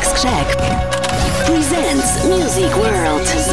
Patrick Skrzek presents Music World.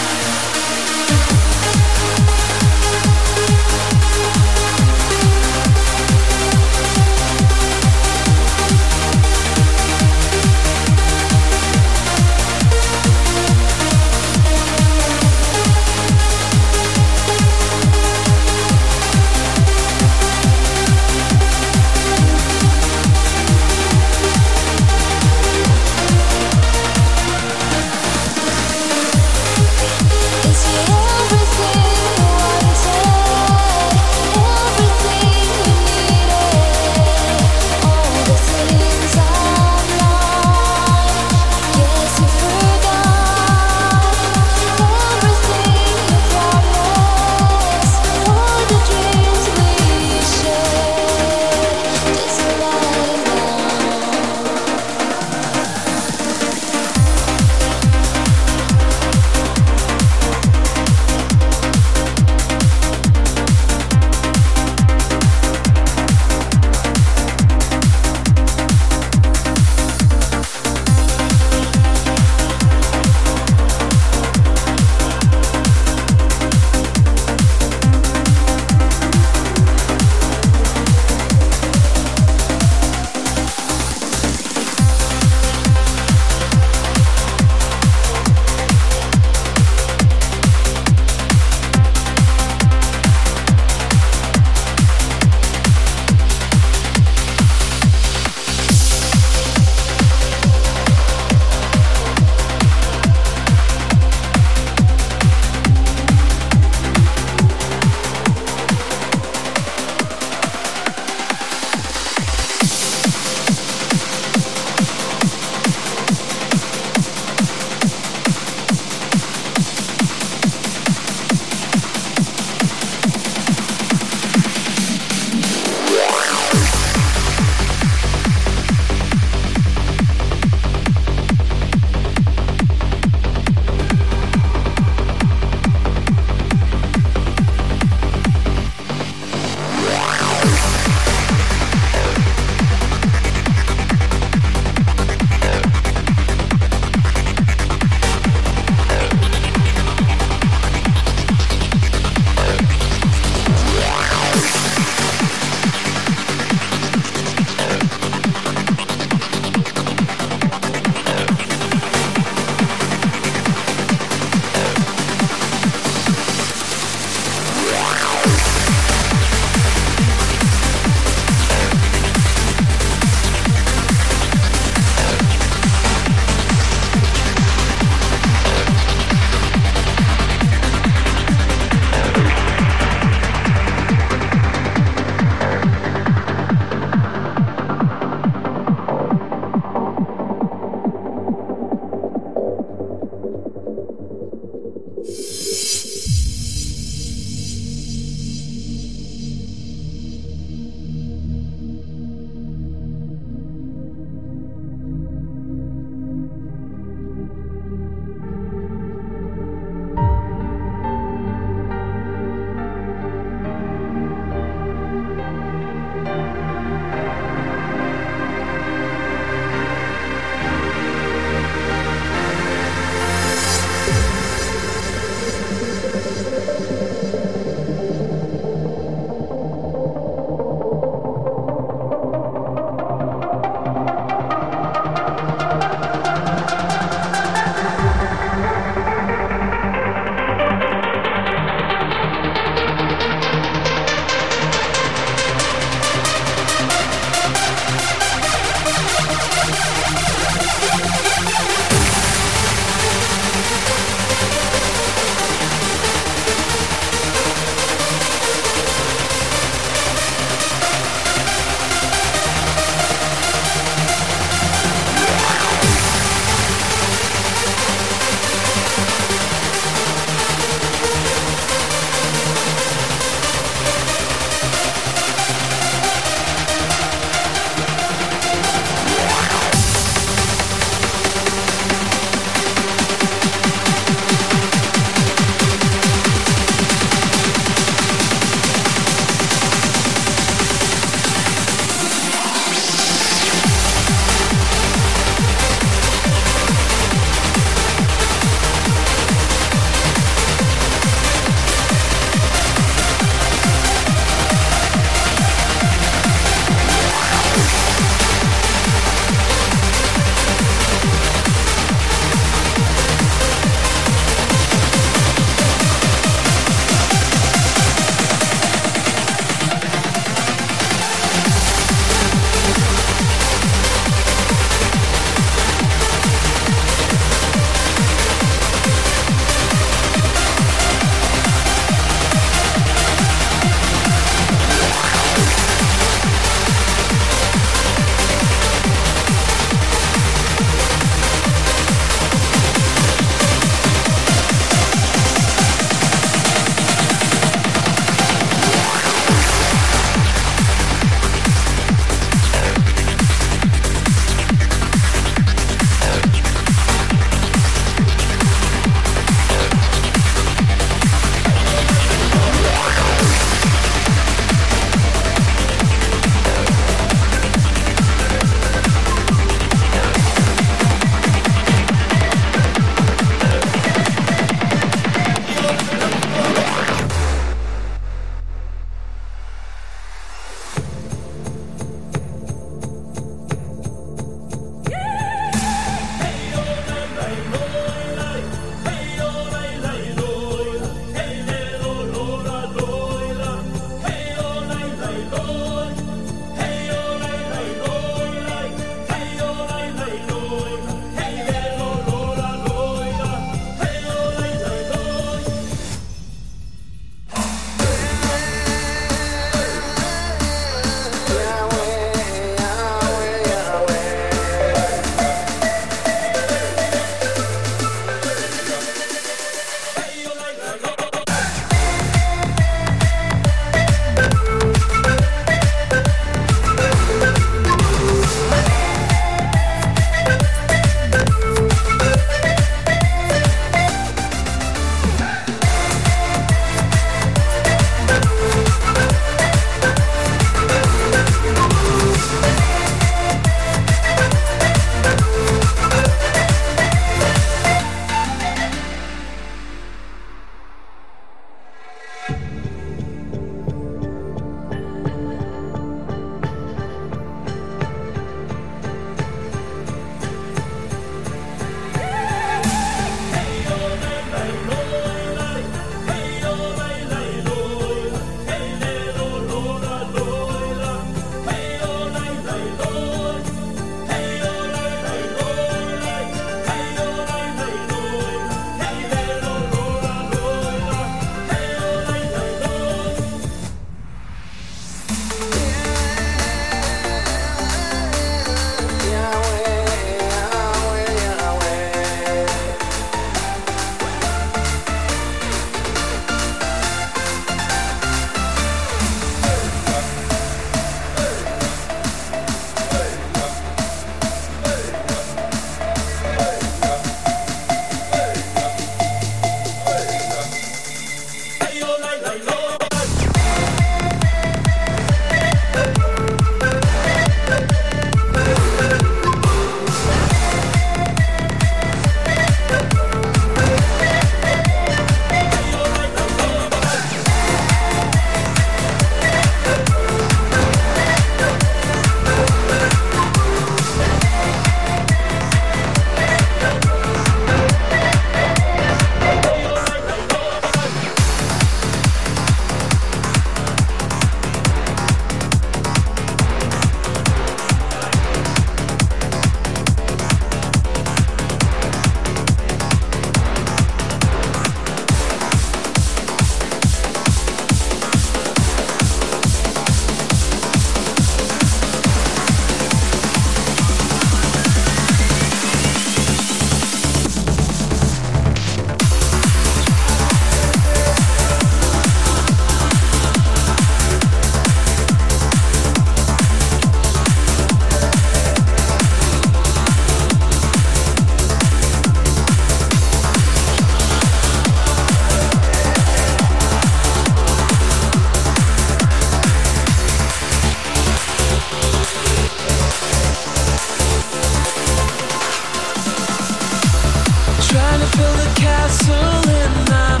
Build a castle in my